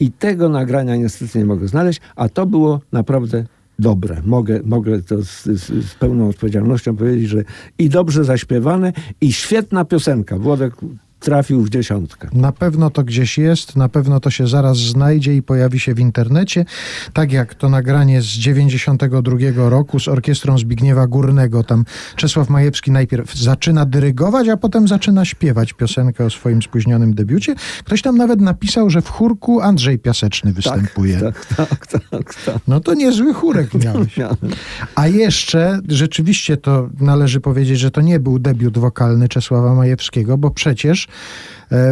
I tego nagrania niestety nie mogę znaleźć, a to było naprawdę dobre. Mogę, mogę to z, z, z pełną odpowiedzialnością powiedzieć, że i dobrze zaśpiewane, i świetna piosenka. Włodek trafił w dziesiątkę. Na pewno to gdzieś jest, na pewno to się zaraz znajdzie i pojawi się w internecie. Tak jak to nagranie z 92 roku z orkiestrą Zbigniewa Górnego. Tam Czesław Majewski najpierw zaczyna dyrygować, a potem zaczyna śpiewać piosenkę o swoim spóźnionym debiucie. Ktoś tam nawet napisał, że w chórku Andrzej Piaseczny występuje. Tak, tak, tak, tak. No to niezły chórek miałeś. Miałem. A jeszcze rzeczywiście to należy powiedzieć, że to nie był debiut wokalny Czesława Majewskiego, bo przecież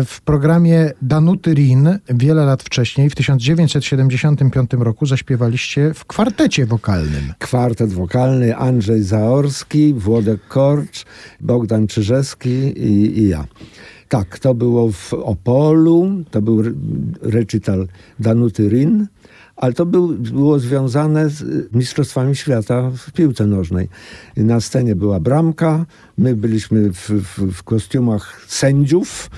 w programie Danuty Rin wiele lat wcześniej, w 1975 roku, zaśpiewaliście w kwartecie wokalnym. Kwartet wokalny Andrzej Zaorski, Włodek Korcz, Bogdan Czyżewski i, i ja. Tak, to było w Opolu, to był re- recital Danuty Rin, ale to był, było związane z Mistrzostwami Świata w piłce nożnej. Na scenie była bramka, my byliśmy w, w, w kostiumach sędziów,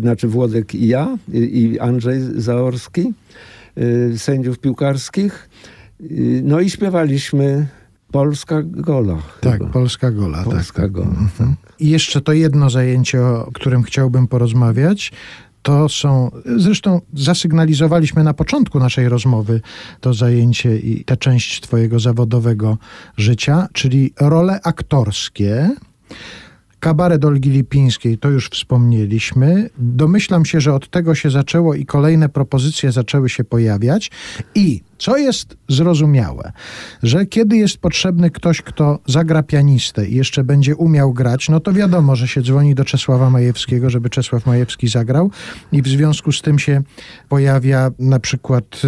znaczy Włodek i ja, i, i Andrzej Zaorski, y, sędziów piłkarskich. Y, No i śpiewaliśmy Polska Gola. Tak, chyba. Polska Gola. Polska tak. Gola. I jeszcze to jedno zajęcie, o którym chciałbym porozmawiać. To są, zresztą zasygnalizowaliśmy na początku naszej rozmowy to zajęcie i tę część Twojego zawodowego życia, czyli role aktorskie. Kabaret Olgi Lipińskiej, to już wspomnieliśmy. Domyślam się, że od tego się zaczęło i kolejne propozycje zaczęły się pojawiać. I co jest zrozumiałe, że kiedy jest potrzebny ktoś, kto zagra pianistę i jeszcze będzie umiał grać, no to wiadomo, że się dzwoni do Czesława Majewskiego, żeby Czesław Majewski zagrał i w związku z tym się pojawia na przykład e,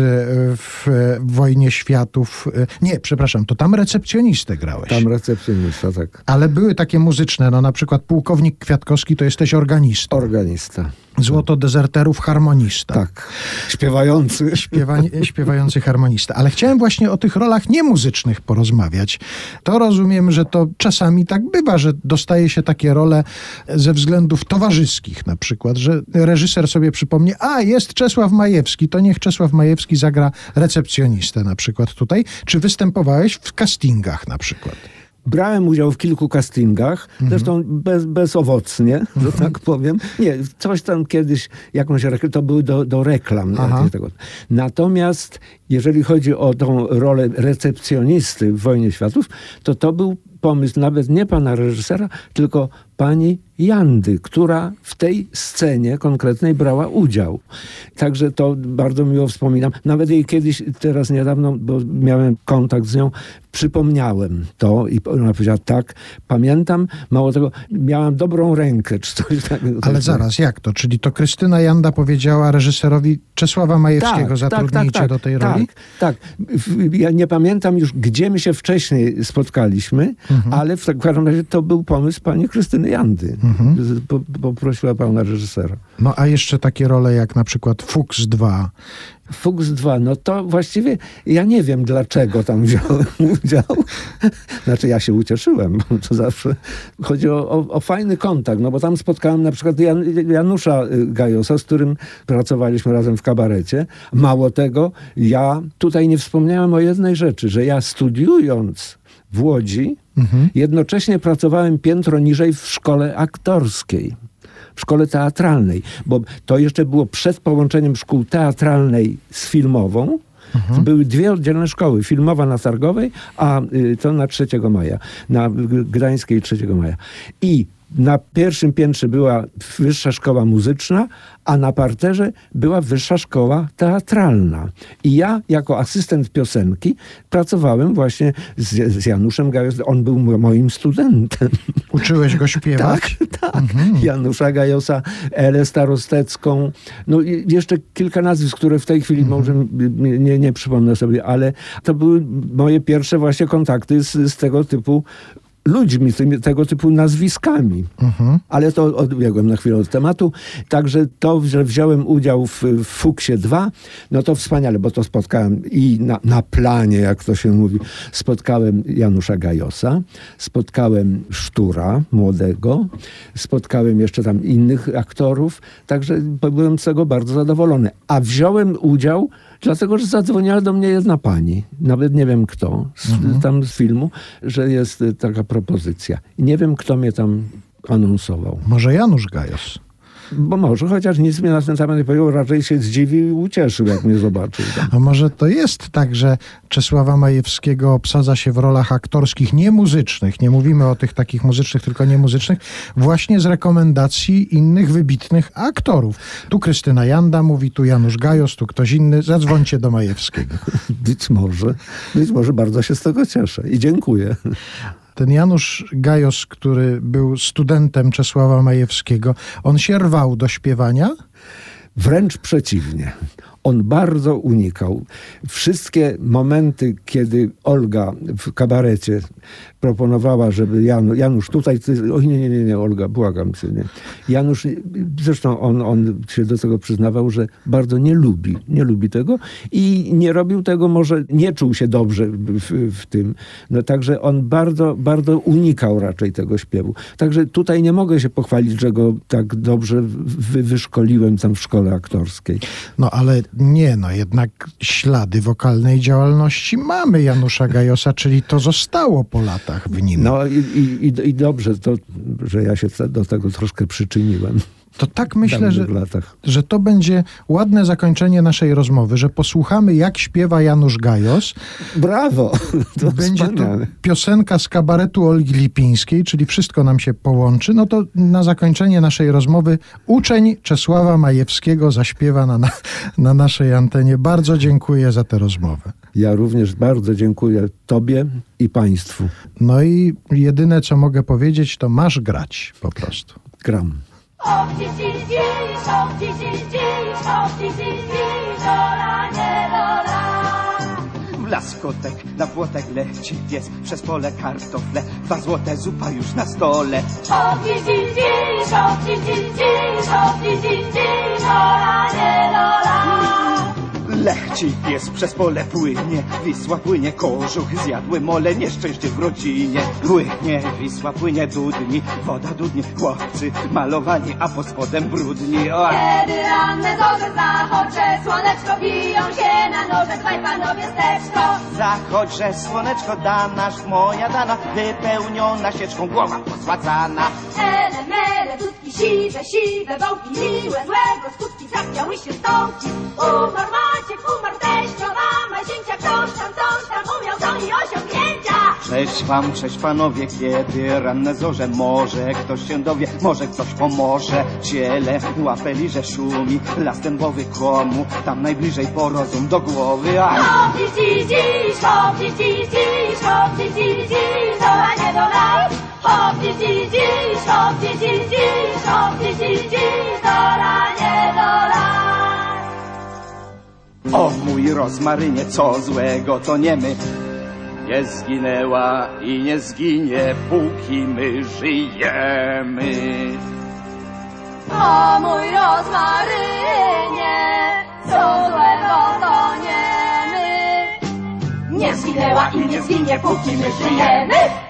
w e, Wojnie Światów, e, nie, przepraszam, to tam recepcjonistę grałeś. Tam recepcjonista, tak. Ale były takie muzyczne, no na przykład pułkownik Kwiatkowski to jesteś organista. Organista. Złoto dezerterów harmonista. Tak. Śpiewający. Śpiewa, śpiewający harmonista. Ale chciałem właśnie o tych rolach niemuzycznych porozmawiać. To rozumiem, że to czasami tak bywa, że dostaje się takie role ze względów towarzyskich na przykład, że reżyser sobie przypomni, a jest Czesław Majewski, to niech Czesław Majewski zagra recepcjonistę na przykład tutaj. Czy występowałeś w castingach na przykład? Brałem udział w kilku castingach, Mhm. zresztą bez, bezowocnie, że tak powiem. Nie, coś tam kiedyś, jakąś reklamę, to były do, do reklam. Tego. Natomiast jeżeli chodzi o tą rolę recepcjonisty w Wojnie Światów, to to był pomysł nawet nie pana reżysera, tylko pani Jandy, która w tej scenie konkretnej brała udział. Także to bardzo miło wspominam. Nawet jej kiedyś, teraz niedawno, bo miałem kontakt z nią, przypomniałem to i ona powiedziała tak, pamiętam, mało tego, miałam dobrą rękę, czy coś takiego. Ale zaraz, jak to? Czyli to Krystyna Janda powiedziała reżyserowi Czesława Majewskiego, zatrudnijcie do tej roli? Tak, tak. Ja nie pamiętam już, gdzie my się wcześniej spotkaliśmy, Mhm. ale w każdym razie to był pomysł pani Krystyny Jandy. Mhm. Po, poprosiła pana reżysera. No a jeszcze takie role jak na przykład Fuchs 2. Fuchs 2, no to właściwie ja nie wiem, dlaczego tam wziąłem udział. Znaczy ja się ucieszyłem, bo to zawsze chodzi o, o, o fajny kontakt, no bo tam spotkałem na przykład Jan, Janusza y, Gajosa, z którym pracowaliśmy razem w kabarecie. Mało tego, ja tutaj nie wspomniałem o jednej rzeczy, że ja studiując w Łodzi, jednocześnie pracowałem piętro niżej w szkole aktorskiej w szkole teatralnej, bo to jeszcze było przed połączeniem szkół teatralnej z filmową. Były dwie oddzielne szkoły, filmowa na Targowej, a y, to na 3 maja, na Gdańskiej 3 maja. I na pierwszym piętrze była wyższa szkoła muzyczna, a na parterze była wyższa szkoła teatralna. I ja jako asystent piosenki pracowałem właśnie z, z Januszem Gajos. On był mo- moim studentem. Uczyłeś go śpiewać? Tak, tak. Janusza Gajosa, Elę Starostecką. No i jeszcze kilka nazwisk, które w tej chwili może m- nie, nie przypomnę sobie, ale to były moje pierwsze właśnie kontakty z, z tego typu ludźmi, tymi, tego typu nazwiskami. Ale to odbiegłem na chwilę od tematu. Także to, że wziąłem udział w, w Fuksie 2, no to wspaniale, bo to spotkałem i na, na planie, jak to się mówi, spotkałem Janusza Gajosa, spotkałem Sztura, młodego, spotkałem jeszcze tam innych aktorów, także byłem z tego bardzo zadowolony. A wziąłem udział Dlatego, że zadzwoniła do mnie jedna pani, nawet nie wiem kto, z, tam z filmu, że jest y, taka propozycja. I nie wiem, kto mnie tam anonsował. Może Janusz Gajos? Bo może, chociaż nic mnie na ten temat nie powiedział, raczej się zdziwił i ucieszył, jak mnie zobaczył. A może to jest tak, że Czesława Majewskiego obsadza się w rolach aktorskich niemuzycznych, nie mówimy o tych takich muzycznych, tylko niemuzycznych, właśnie z rekomendacji innych wybitnych aktorów. Tu Krystyna Janda mówi, tu Janusz Gajos, tu ktoś inny, zadzwońcie do Majewskiego. Być może, być może bardzo się z tego cieszę i dziękuję. Ten Janusz Gajos, który był studentem Czesława Majewskiego, on się rwał do śpiewania? Wręcz przeciwnie. On bardzo unikał. Wszystkie momenty, kiedy Olga w kabarecie proponowała, żeby Janu, Janusz tutaj, ty, oj nie, nie, nie, nie, Olga, błagam cię, nie. Janusz, zresztą on, on się do tego przyznawał, że bardzo nie lubi, nie lubi tego i nie robił tego, może nie czuł się dobrze w, w tym. No także on bardzo, bardzo unikał raczej tego śpiewu. Także tutaj nie mogę się pochwalić, że go tak dobrze wy, wyszkoliłem tam w szkole aktorskiej. No ale nie, no jednak ślady wokalnej działalności mamy Janusza Gajosa, czyli to zostało po latach w nim. No i, i, i- dobrze, to, że ja się do tego troszkę przyczyniłem To tak myślę, że, że to będzie ładne zakończenie naszej rozmowy, że posłuchamy jak śpiewa Janusz Gajos. Brawo! To Będzie to wspaniale. piosenka z kabaretu Olgi Lipińskiej, czyli wszystko nam się połączy. No to na zakończenie naszej rozmowy uczeń Czesława Majewskiego zaśpiewa na, na, na naszej antenie. Bardzo dziękuję za tę rozmowę. Ja również bardzo dziękuję Tobie i Państwu. No i jedyne co mogę powiedzieć, to masz grać po prostu. Gram. W las kotek, na płotek leci pies, przez pole kartofle, dwa złote zupa już na stole. Hop, ci, ci, dziś, hop, ci, ci, dziś, hop, ci, ci, dziś, dola, nie dola. Lechci pies przez pole płynie, Wisła płynie, kożuch zjadły mole, nieszczęście w rodzinie. Płynie, Wisła płynie, dudni, woda dudni, chłopcy malowani, a pod spodem brudni. O, Kiedy ranne zorze zachocze, słoneczko biją się na noże, dwaj panowie steczko. Zachodź, że słoneczko da nasz, moja dana, wypełniona sieczką głowa posłacana. Ele, mele, dudki siwe, siwe, wątki miłe, złego skutki zachwiały się stąpki. Umarł Maciek, umarł teścio, mama, zięcia, ktoś tam, coś tam umiał, to i osiągnięcia. Cześć wam, cześć panowie, kiedy ranne zorze, może ktoś się dowie, może ktoś pomoże. Ciele, łapę liże szumi, las dębowy komu, tam najbliżej porozum do głowy. A! Hop, dziś, dziś, hop, dziś, dziś, dziś, dziś, dziś, dola, nie dola. Hop, dziś, dziś, hop, dziś, dziś, hop, dziś, dziś, dola, nie dola. O mój rozmarynie, co złego to nie my. Nie zginęła i nie zginie, póki my żyjemy. O mój rozmarynie, co złego to nie my. Nie zginęła i nie zginie, póki my żyjemy.